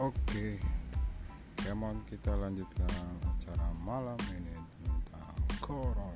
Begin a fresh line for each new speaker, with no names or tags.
Oke, kemon kita lanjutkan acara malam ini tentang corona.